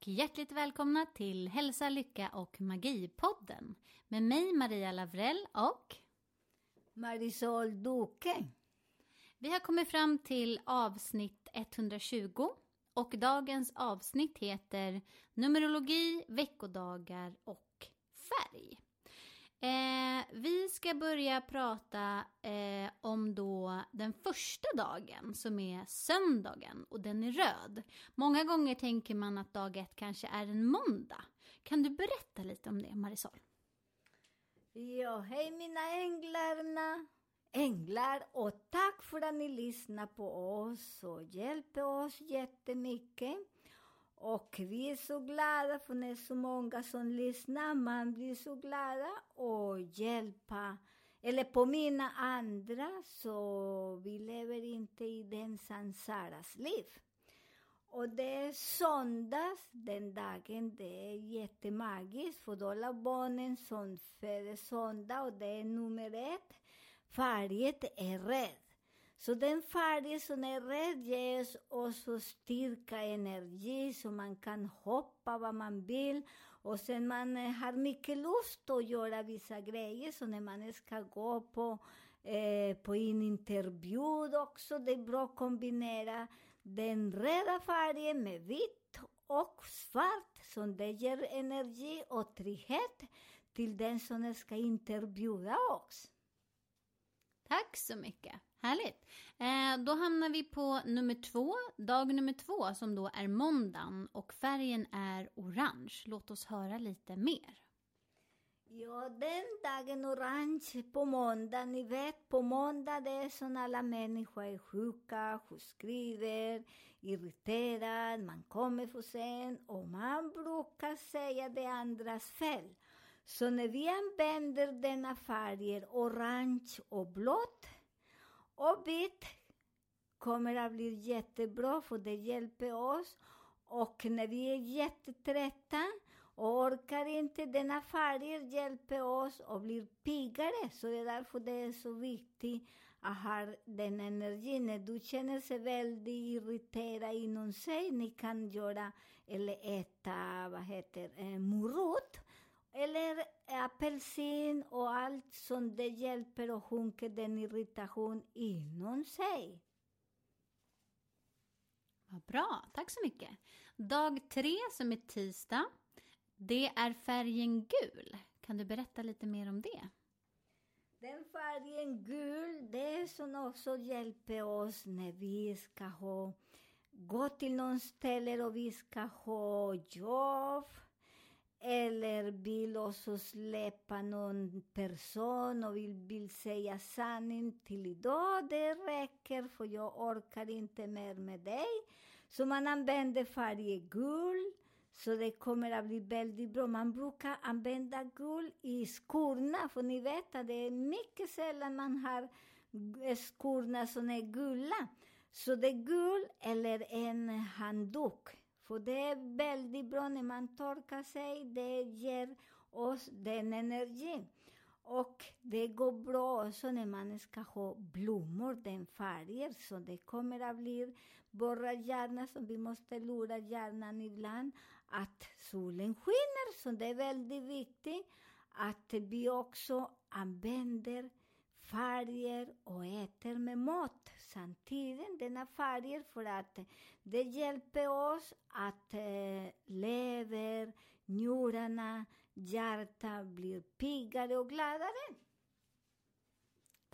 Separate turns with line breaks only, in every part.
och hjärtligt välkomna till Hälsa, Lycka och Magi-podden med mig Maria Lavrell och
Marisol Duque.
vi har kommit fram till avsnitt 120 och dagens avsnitt heter Numerologi, veckodagar och färg. Eh, vi ska börja prata eh, om då den första dagen som är söndagen och den är röd. Många gånger tänker man att dag ett kanske är en måndag. Kan du berätta lite om det Marisol?
Ja, hej mina änglarna. Änglar, och tack för att ni lyssnar på oss och hjälper oss jättemycket. Och vi är så glada för det är så många som lyssnar. Man blir så glada och hjälpa eller påminna andra så vi lever inte i den sansaras liv. Och det är söndags, den dagen, det är jättemagiskt för alla barnen som föder söndag och det är nummer ett. Färgen är rädd. Så den färg som är röd ger oss styrka, energi, så man kan hoppa vad man vill. Och sen man eh, har mycket lust att göra vissa grejer, så när man ska gå på, eh, på en intervju också, det är bra att kombinera den röda färgen med vitt och svart, som det ger energi och trygghet till den som ska intervjua oss.
Tack så mycket. Härligt. Eh, då hamnar vi på nummer två, dag nummer två som då är måndagen och färgen är orange. Låt oss höra lite mer.
Ja, den dagen orange på måndag, ni vet på måndag det är som alla människor är sjuka, sjukskriver, irriterad, man kommer för sent och man brukar säga det andras fel. Så när vi använder denna färger, orange och blått och vitt, kommer att bli jättebra för det hjälper oss. Och när vi är jättetrötta och orkar inte, denna färger hjälper oss och blir piggare. Så det är därför det är så viktigt att ha den energin. När du känner sig väldigt irriterad inom sig, ni kan göra eller äta, vad heter eh, morot. Eller apelsin och allt som det hjälper att sjunka den irritation inom sig.
Vad bra, tack så mycket. Dag tre som är tisdag, det är färgen gul. Kan du berätta lite mer om det?
Den färgen gul, det är som också hjälper oss när vi ska ha, gå till någon ställe och vi ska ha jobb eller vill också släppa någon person och vill, vill säga sanning till idag. Det räcker för jag orkar inte mer med dig. Så man använder färgen gul. Så det kommer att bli väldigt bra. Man brukar använda gul i skorna, för ni vet att det är mycket sällan man har eh, skorna som är gula. Så det är gul eller en handduk. För det är väldigt bra när man torkar sig, det ger oss den energin. Och det går bra också när man ska ha blommor, den färgen, så det kommer att bli våra hjärna som vi måste lura hjärnan ibland, att solen skiner. Så det är väldigt viktigt att vi också använder färger och äter med mat samtidigt, denna färger, för att det hjälper oss att eh, lever, njurarna, hjärtat blir piggare och gladare.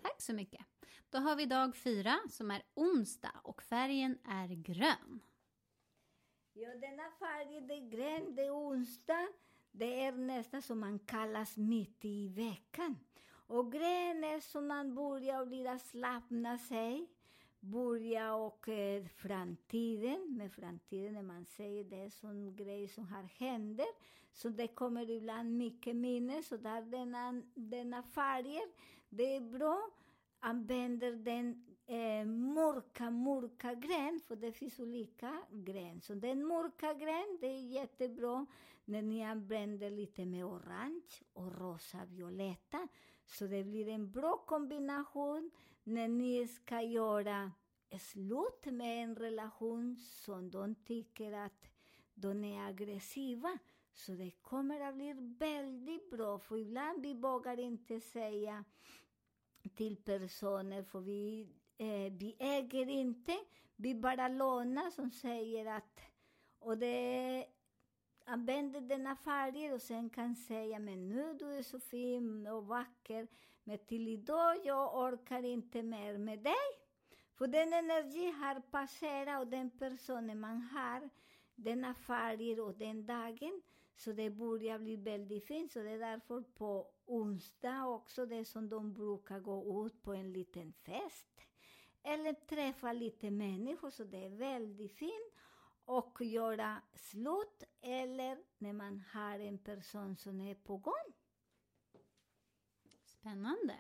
Tack så mycket. Då har vi dag fyra som är onsdag och färgen är grön.
Ja, denna färg, det är grön, det är onsdag. Det är nästan som man kallas mitt i veckan. Och grön är så man börjar bli slappna sig. Börja och eh, framtiden, med framtiden när man säger det är sån grej som har händer. Så det kommer ibland mycket minne, så där denna, denna färger, det är bra. Använder den eh, mörka, mörka grön, för det finns olika grön. Så den mörka grön, det är jättebra när ni använder lite med orange och rosa, violetta. Så det blir en bra kombination när ni ska göra slut med en relation som de tycker att de är aggressiva. Så det kommer att bli väldigt bra, för ibland vi vågar inte säga till personer, för vi, eh, vi äger inte, vi bara lånar som säger att, och det använder denna färger och sen kan säga, men nu du är så fin och vacker, men till idag jag orkar inte mer med dig. För den energi har passerat och den personen man har, denna färger och den dagen, så det börjar bli väldigt fint. Så det är därför på onsdag också, det är som de brukar gå ut på en liten fest. Eller träffa lite människor, så det är väldigt fint. Och göra slut, eller när man har en person som är på gång.
Spännande.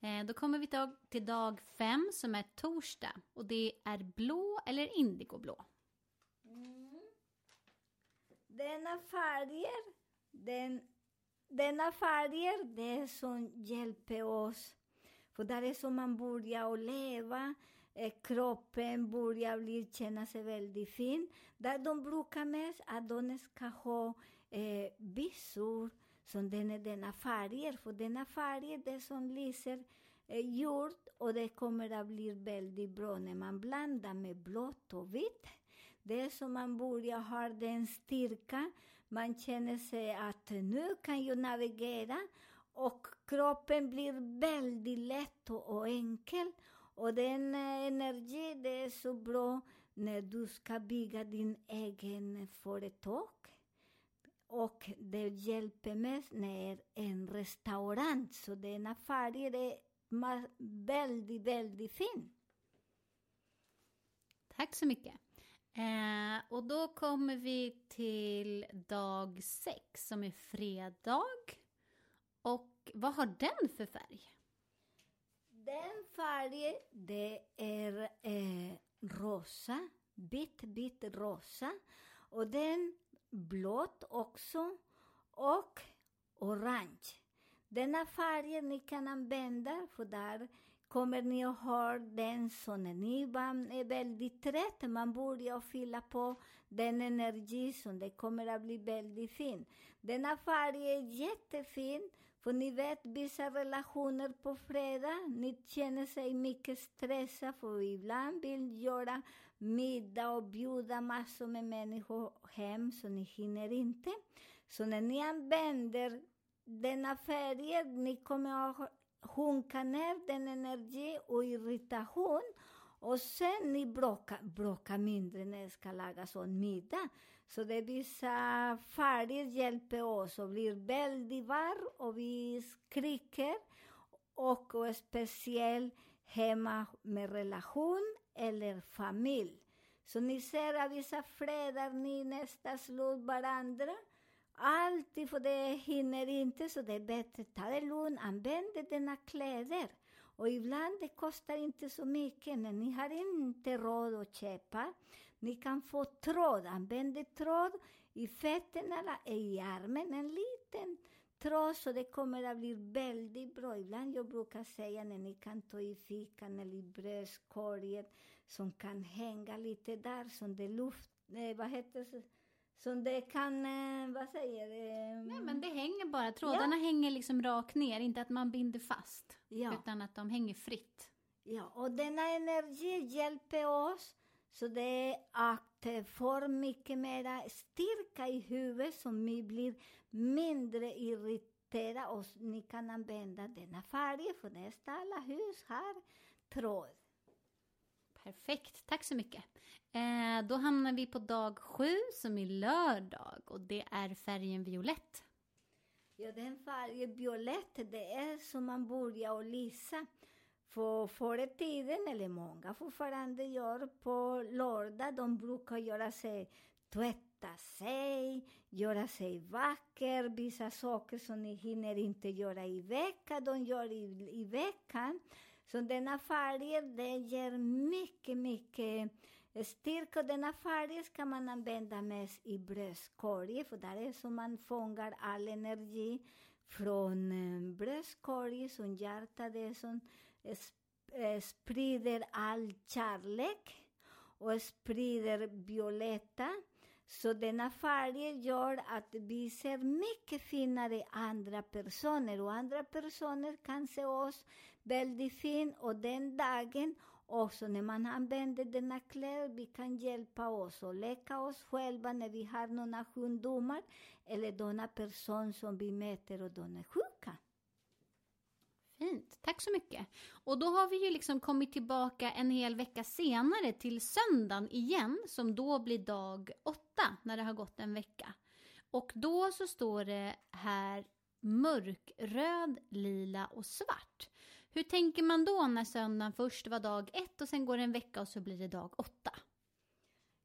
Eh, då kommer vi till dag fem som är torsdag. Och det är blå eller indigoblå. Mm.
Denna färger, den, denna färger, det är som hjälper oss. För där är som man börjar att leva, eh, kroppen börjar bli, känna sig väldigt fin. Där de brukar mest att de ska ha eh, visor som den är denna färger. För denna färger, det som lyser eh, gjort och det kommer att bli väldigt bra när man blandar med blått och vitt. Det är som man börjar ha den styrka, man känner sig att nu kan jag navigera och kroppen blir väldigt lätt och enkel. Och den eh, energi, det är så bra när du ska bygga din egen företag. Och det hjälper mest när en restaurang, så denna affären är väldigt, väldigt fin.
Tack så mycket. Eh, och då kommer vi till dag sex som är fredag. Och vad har den för färg?
Den färgen, det är eh, rosa, vitt, vitt rosa. Och den blått också och orange. Denna färgen ni kan använda, för där kommer ni att ha den så när ni är väldigt trött, man börjar fylla på den energi som det kommer att bli väldigt fin. Denna färg är jättefin, för ni vet vissa relationer på fredag, ni känner sig mycket stressade, för ibland vill göra middag och bjuda massor med människor hem, så ni hinner inte. Så när ni använder denna färg, ni kommer att sjunka ner den energi och irritation. Och sen ni bråkar, bråkar mindre när det ska lagas sån middag. Så det är vissa färger hjälper oss och blir väldigt varm och vi skriker. Och, och speciellt hemma med relation eller familj. Så ni ser att vissa fredar ni nästan slår varandra. Alltid, för det hinner inte, så det är bättre ta det lugnt. Använd dina kläder. Och ibland det kostar inte så mycket. men ni har inte råd att köpa, ni kan få tråd. Använd tråd i fötterna eller i armen. En liten tråd, så det kommer att bli väldigt bra. Ibland jag brukar säga när ni kan ta i fickan eller i bröstkorgen som kan hänga lite där, som det luft... Eh, vad heter det? Som det kan, eh, vad säger det?
Nej, men det hänger bara. Trådarna hänger liksom rakt ner. Inte att man binder fast.
Ja.
Utan att de hänger fritt.
Ja, och denna energi hjälper oss så det är att eh, få mycket mer styrka i huvudet så vi blir mindre irriterade och ni kan använda denna färg för nästan alla hus har tråd.
Perfekt, tack så mycket. Eh, då hamnar vi på dag sju som är lördag och det är färgen violett.
Ja, den färgen violett, det är som man börjar att lysa. För förr i tiden, eller många fortfarande gör på lördag, de brukar göra sig, tvätta sig, göra sig vacker, vissa saker som ni hinner inte göra i veckan, de gör i, i veckan. Så denna färg, det ger mycket, mycket styrka. Denna färg ska man använda mest i bröstkorgen, för där är som man fångar all energi från bröstkorgen, som hjärtat, det är som Eh, sprider all kärlek och sprider violetta. Så denna färg gör att vi ser mycket finare andra personer och andra personer kan se oss väldigt fin och den dagen också när man använder denna kläder, vi kan hjälpa oss och läka oss själva när vi har några sjukdomar eller några person som vi möter och de är sjuka.
Fint, tack så mycket. Och då har vi ju liksom kommit tillbaka en hel vecka senare till söndagen igen, som då blir dag åtta, när det har gått en vecka. Och då så står det här mörkröd, lila och svart. Hur tänker man då när söndagen först var dag ett och sen går det en vecka och så blir det dag åtta?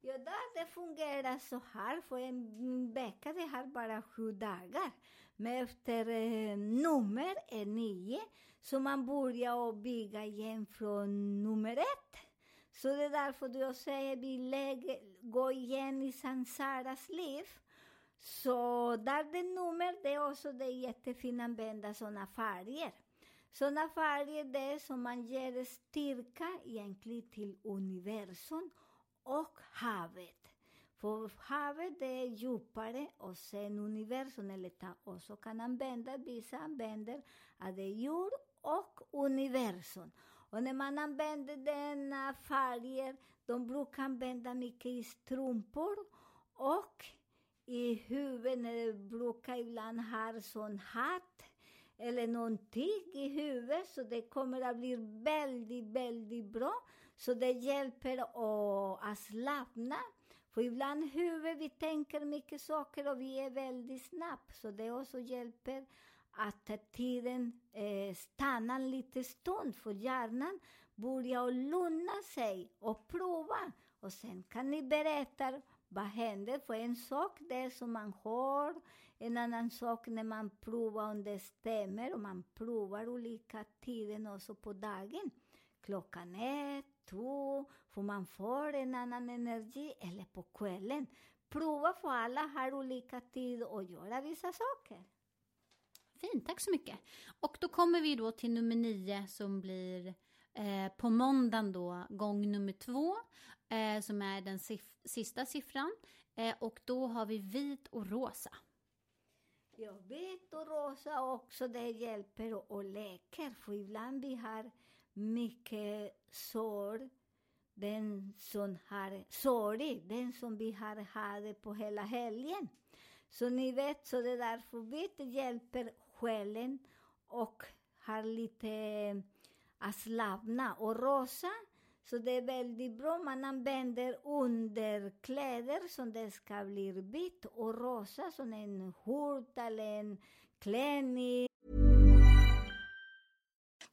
Ja, det fungerar så här. För en vecka det har bara sju dagar. Men efter eh, nummer är nio, så man börjar bygga igen från nummer ett. Så det är därför jag säger vi lägger, går igen i Sansaras liv. Så där det är nummer, det är också det är jättefint att använda sådana färger. Sådana färger det är som man ger styrka egentligen till universum och havet. För havet det är djupare och sen universum, eller ta, också kan använda, vissa använder att det är jord och universum. Och när man använder denna färger, de brukar använda mycket i strumpor och i huvudet, de brukar ibland ha sån hatt eller någonting i huvudet, så det kommer att bli väldigt, väldigt bra. Så det hjälper att slappna. För ibland huvudet, vi tänker mycket saker och vi är väldigt snabba. Så det också hjälper att tiden eh, stannar lite stund, för hjärnan börjar lugna sig och prova. Och sen kan ni berätta vad händer. För en sak det är som man hör, en annan sak när man provar om det stämmer och man provar olika tider också på dagen. Klockan ett, två, för man får en annan energi, eller på kvällen. Prova för alla har olika tid att göra vissa saker.
Fint, tack så mycket. Och då kommer vi då till nummer nio som blir eh, på måndagen då gång nummer två eh, som är den sif- sista siffran. Eh, och då har vi vit och rosa.
Ja, vitt och rosa också, det hjälper och, och läker. För ibland vi har mycket sår. Den som har sorg, den som vi har haft på hela helgen. Så ni vet, så det är därför vi hjälper själen och har lite eh, att slappna. Och rosa, så det är väldigt bra. Man använder underkläder som det ska bli vitt och rosa som en skjorta eller en klänning.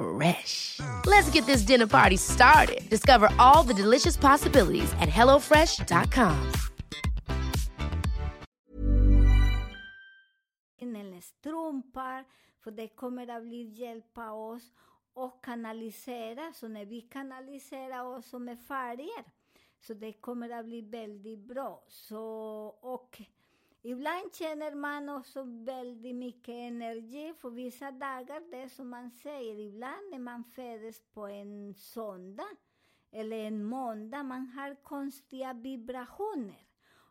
Fresh. Let's get this dinner party started. Discover all the delicious possibilities at hellofresh.com.
in eller strumpar, för det kommer att bli hjälpa oss och kanalisera. Så när vi kanaliserar oss med färger, så det kommer att bli väldigt bra. Så, och ibland känner man också väldigt mycket energi för vissa dagar. Det är som man säger, ibland när man föds på en söndag eller en måndag, man har konstiga vibrationer.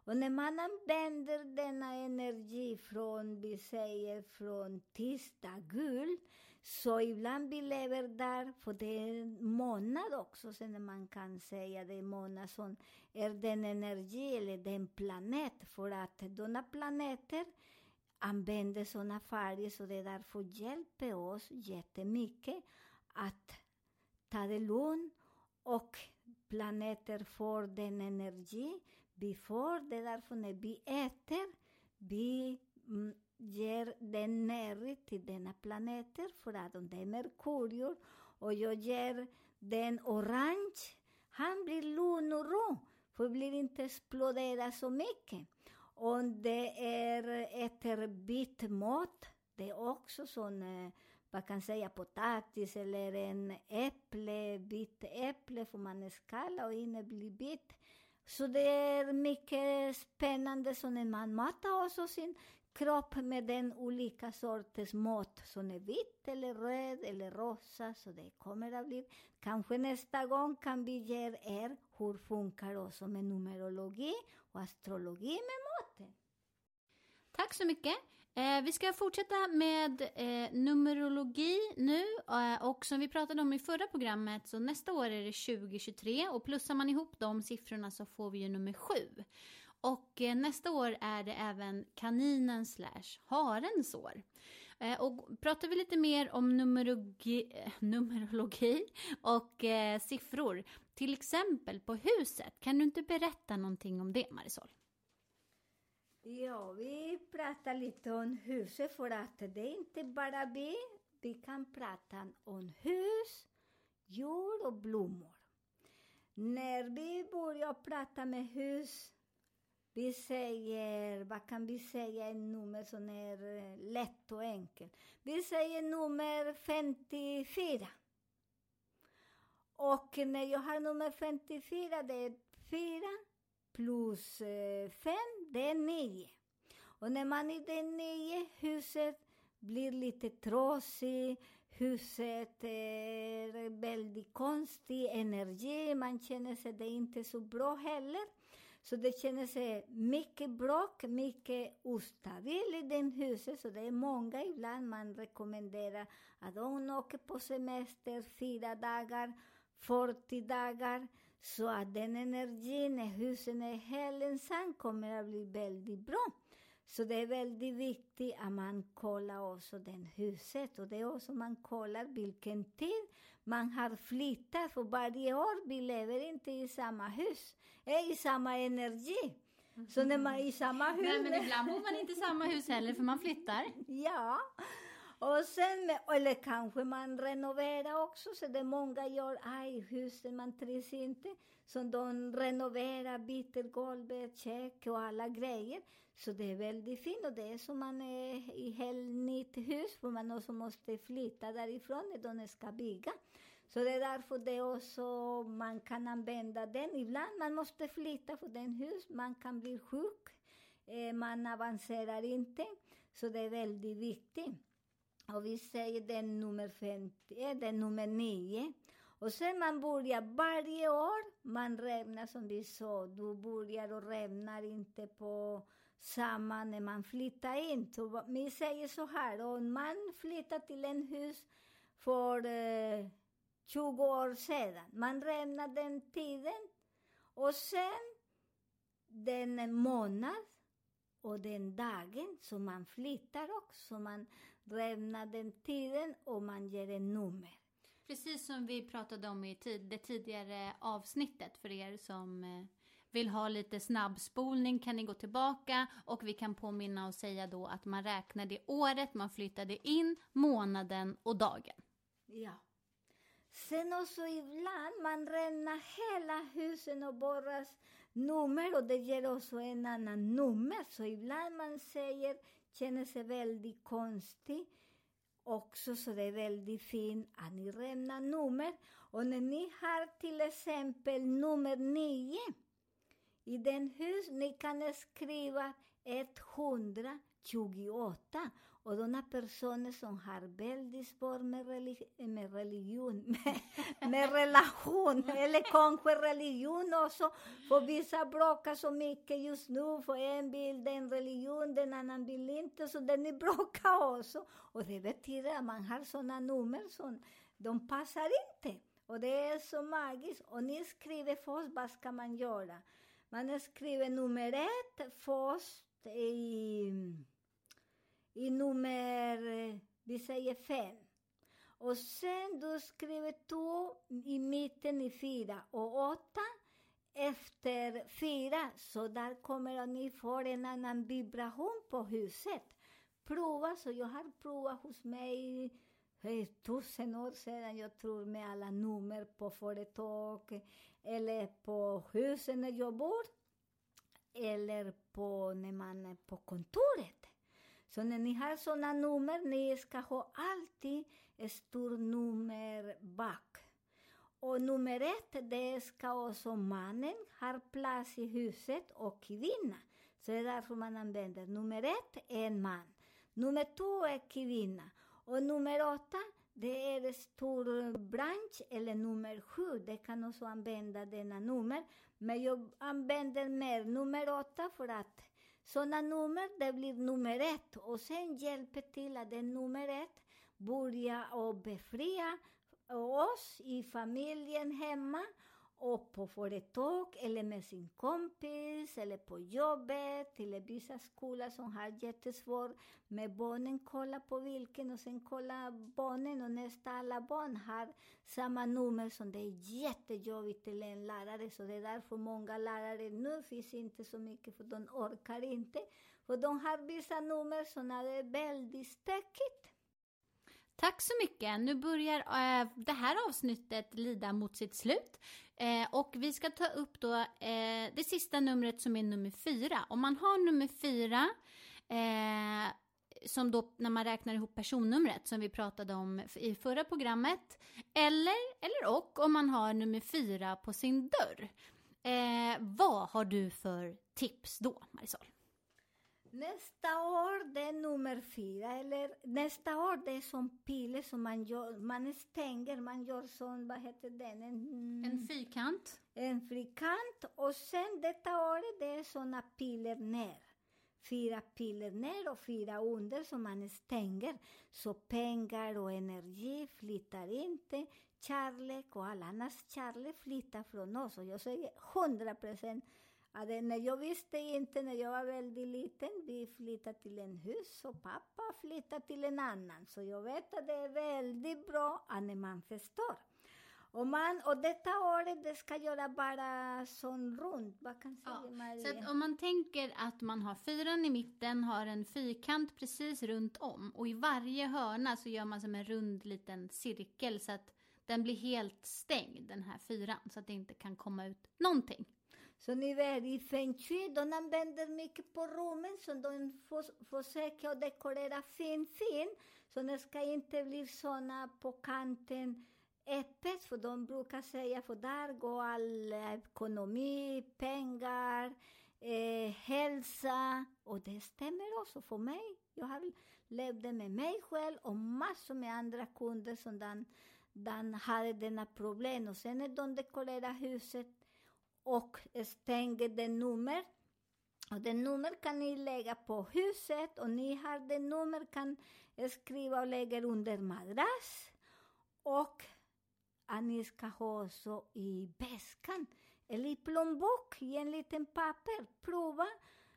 Och när man använder denna energi från, vi säger från tisdag, gul, så ibland vi lever där, för det är en månad också, sen man kan säga det är månad som är den energi eller den planet, för att denna planeter använder sådana färger, så det är därför hjälper oss jättemycket att ta det lugnt och planeter får den energi vi får. Det är därför när vi äter, vi ger den närhet till denna planeter, för att om det är Merkurius och jag ger den orange, han blir lugn och ro, för det blir inte explodera så mycket. Om det är äter vit mat, det är också sån, man eh, vad kan säga, potatis eller en äpple, vitt äpple, får man skala och inne blir vitt. Så det är mycket spännande som man matar också sin kropp med den olika sorters mat, som är vitt eller röd eller rosa, så det kommer att bli. Kanske nästa gång kan vi ge er hur funkar också med numerologi och astrologi med maten.
Tack så mycket. Eh, vi ska fortsätta med eh, numerologi nu eh, och som vi pratade om i förra programmet så nästa år är det 2023 och plussar man ihop de siffrorna så får vi ju nummer sju. Och eh, nästa år är det även kaninen slash harens år. Eh, och pratar vi lite mer om numerologi, eh, numerologi och eh, siffror, till exempel på huset, kan du inte berätta någonting om det Marisol?
Ja, vi pratar lite om huset för att det är inte bara vi. Vi kan prata om hus, djur och blommor. När vi börjar prata med hus, vi säger, vad kan vi säga, ett nummer som är eh, lätt och enkelt. Vi säger nummer 54. Och när jag har nummer 54, det är 4 plus eh, 5, det är 9. Och när man är det 9, huset blir lite trasigt, huset är väldigt konstig energi, man känner sig det inte så bra heller. Så det känner sig mycket bråk, mycket ostabil i det huset. Så det är många ibland man rekommenderar att de åker på semester fyra dagar, 40 dagar. Så att den energin när husen är helt ensam kommer att bli väldigt bra. Så det är väldigt viktigt att man kollar också det huset och det är också man kollar vilken tid man har flyttat. För varje år, vi lever inte i samma hus, är i samma energi. Så när man är i samma hus...
Nej men ibland bor man inte i samma hus heller för man flyttar.
Ja. Och sen, eller kanske man renoverar också, så det är många gör, aj, huset man trivs inte. Så de renoverar, byter golvet, kök och alla grejer. Så det är väldigt fint och det är som man är i helt nytt hus, för man också måste flytta därifrån när de ska bygga. Så det är därför det också, man kan använda den. Ibland man måste flytta för den hus, man kan bli sjuk, eh, man avancerar inte. Så det är väldigt viktigt. Och vi säger den nummer 50, eh, den nummer 9. Och sen man börjar varje år, man räknar som vi sa, du börjar och rämnar inte på samma när man flyttar in. Så vi säger så här, om man flyttar till en hus för eh, 20 år sedan, man räknar den tiden och sen den månad och den dagen som man flyttar också. Man räknar den tiden och man ger en nummer.
Precis som vi pratade om i tid, det tidigare avsnittet för er som eh, vill ha lite snabbspolning kan ni gå tillbaka och vi kan påminna och säga då att man räknar det året man flyttade in, månaden och dagen.
Ja. Sen också ibland man räknar hela husen och borras nummer och det ger också en annan nummer. Så ibland man säger, känner sig väldigt konstig också, så det är väldigt fint att ni rämnar nummer. Och när ni har till exempel nummer 9 i den hus, ni kan skriva 128. Och de personer som har väldigt svårt med, religi- med religion, med, med relation, eller kanske religion också. För vissa bråkar så mycket just nu, för en vill den religion, den annan vill inte, så den är bråkar också. Och det betyder att man har sådana nummer som de passar inte. Och det är så magiskt. Och ni skriver först, vad ska man göra? Man skriver nummer ett först i, i nummer, eh, vi säger fem. Och sen du skriver två i mitten i fyra och åtta efter fyra. Så där kommer att ni får en annan vibration på huset. Prova, så jag har provat hos mig för tusen år sedan, jag tror, med alla nummer på företag eller på huset när jag bor eller på när man är på kontoret. Så när ni har sådana nummer, ni ska ha alltid ett stort nummer bak. Och nummer ett, det ska också mannen ha plats i huset och kvinna. Så det är därför man använder nummer ett, en man. Nummer två är e kvinna. Och nummer åtta, det är en stor bransch, eller nummer sju, det kan också använda denna nummer. Men jag använder mer nummer åtta för att sådana nummer, det blir nummer ett. Och sen hjälper till att den nummer ett börjar och befria oss i familjen hemma och på företag eller med sin kompis eller på jobbet eller vissa skolor som har jättesvårt med barnen. Kolla på vilken och sen kolla barnen och nästa alla barn har samma nummer som det är jättejobbigt till en lärare. Så det är därför många lärare nu finns inte så mycket för de orkar inte. För de har vissa nummer som är väldigt stökigt.
Tack så mycket. Nu börjar äh, det här avsnittet lida mot sitt slut. Eh, och vi ska ta upp då eh, det sista numret som är nummer fyra. Om man har nummer fyra, eh, som då när man räknar ihop personnumret som vi pratade om i förra programmet. Eller, eller och om man har nummer fyra på sin dörr. Eh, vad har du för tips då, Marisol?
Nästa år det är nummer fyra, eller nästa år det är som pilar som man gör, man stänger, man gör sån, vad heter den? En,
En fyrkant.
en frikant och sen detta året det är såna pilar ner. Fyra pilar ner och fyra under som man stänger. Så pengar och energi flyttar inte. Kärlek och all annans kärlek flyttar från oss. Och jag säger hundra procent att när jag visste inte, när jag var väldigt liten, vi flyttade till en hus och pappa flyttade till en annan. Så jag vet att det är väldigt bra att när man förstår. Och, man, och detta året, det ska göra bara sån runt. Vad kan säga
Ja,
Maria?
så att om man tänker att man har fyran i mitten, har en fyrkant precis runt om och i varje hörna så gör man som en rund liten cirkel så att den blir helt stängd, den här fyran, så att det inte kan komma ut någonting.
Så ni vet, i feng shui, de använder mycket på rummen, så de försöker att dekorera fint, fint. Så det ska inte bli såna på kanten öppet, för de brukar säga, för där går all ekonomi, pengar, eh, hälsa. Och det stämmer också för mig. Jag har levt med mig själv och massor med andra kunder som den, den hade denna problem. Och sen när de dekorerar huset och stänger det nummer. Och det nummer kan ni lägga på huset och ni har det nummer kan skriva och lägga under madrass. Och att ni ska ha också i väskan eller i plånbok i en liten papper. Prova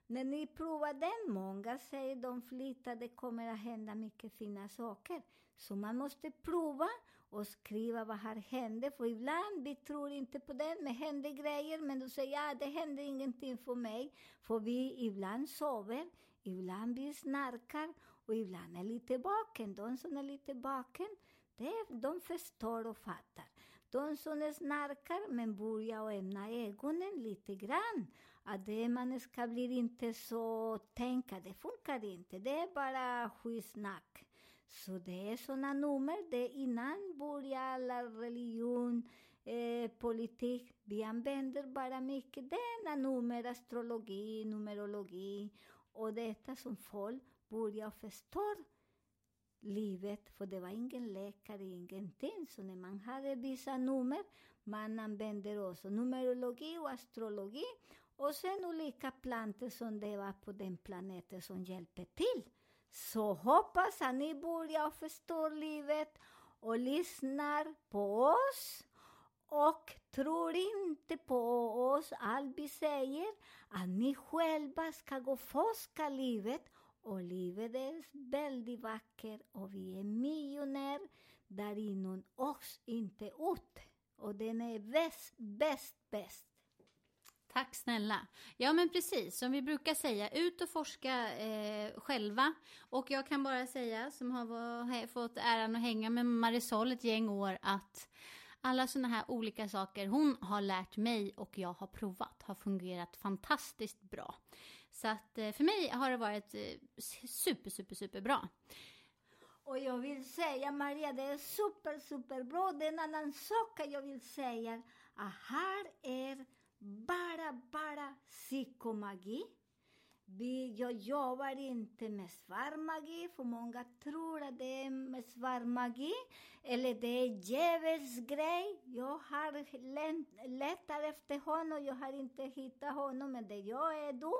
när ni provar den, många säger de flyttar, det kommer att hända mycket fina saker. Så man måste prova och skriva vad har hänt. För ibland vi tror inte på det, men händer grejer, men du säger ja, det händer ingenting för mig. För vi ibland sover, ibland vi snarkar och ibland är lite vaken. De som är lite vaken, det, de förstår och fattar. De som snarkar men börjar och öppna ögonen lite grann. Att det man ska bli inte så tänka, det funkar inte. Det är bara skitsnack. Så det är sådana nummer, det är innan börjar alla religion, eh, politik. Vi använder bara mycket denna nummer, astrologi, numerologi och detta som folk börjar förstå livet, för det var ingen läkare, ingenting. Så när man hade vissa nummer, man använder också numerologi och astrologi och sen olika plantor som det var på den planeten som hjälper till. Så hoppas att ni börjar förstå livet och lyssnar på oss och tror inte på oss, allt vi säger, att ni själva ska gå och forska livet och livet är väldigt vackert och vi är miljonärer där inom oss, inte ut. Och den är bäst, bäst, bäst.
Tack snälla. Ja men precis, som vi brukar säga, ut och forska eh, själva. Och jag kan bara säga, som har fått äran att hänga med Marisol ett gäng år, att alla sådana här olika saker hon har lärt mig och jag har provat har fungerat fantastiskt bra. Så att eh, för mig har det varit eh, super, super, super bra.
Och jag vill säga, Maria, det är super, super bra. Det är en annan sak jag vill säga. Att här är bara, bara psykomagi. Vi, jag jobbar inte med svarmagi, för många tror att det är med eller det är djävulens grej. Jag har letat efter honom, jag har inte hittat honom, men det jag är dum,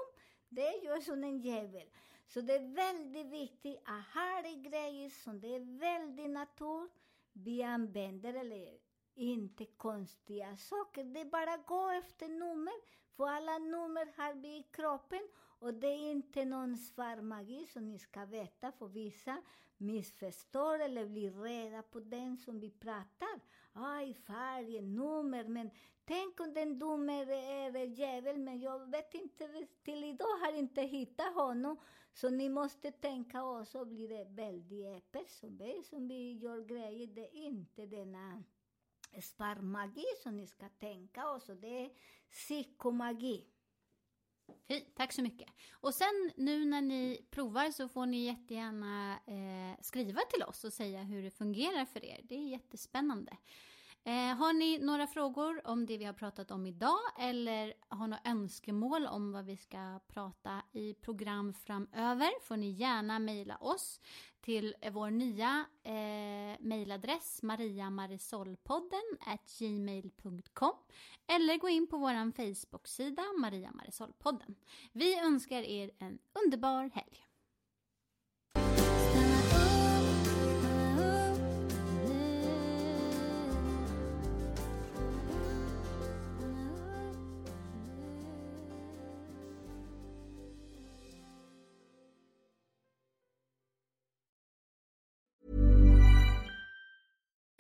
det är jag som en djävul. Så det är väldigt viktigt att här är grejer som det är väldigt natur, vi använder, eller inte konstiga saker. Det är bara att gå efter nummer, för alla nummer har vi i kroppen. Och det är inte någon svarmagi som ni ska veta, för vissa missförstår eller blir rädda på den som vi pratar. Aj, färgen, nummer, men tänk om den dummer är djävul, men jag vet inte, till idag har jag inte hittat honom. Så ni måste tänka också, blir det väldigt öppet, som som vi gör grejer, det är inte denna sparmagi som ni ska tänka och så det är psykomagi.
Fint, tack så mycket. Och sen nu när ni provar så får ni jättegärna eh, skriva till oss och säga hur det fungerar för er. Det är jättespännande. Eh, har ni några frågor om det vi har pratat om idag eller har några önskemål om vad vi ska prata i program framöver får ni gärna mejla oss till vår nya eh, mejladress mariamarisolpodden gmail.com eller gå in på vår Facebook-sida Maria Marisolpodden. Vi önskar er en underbar helg.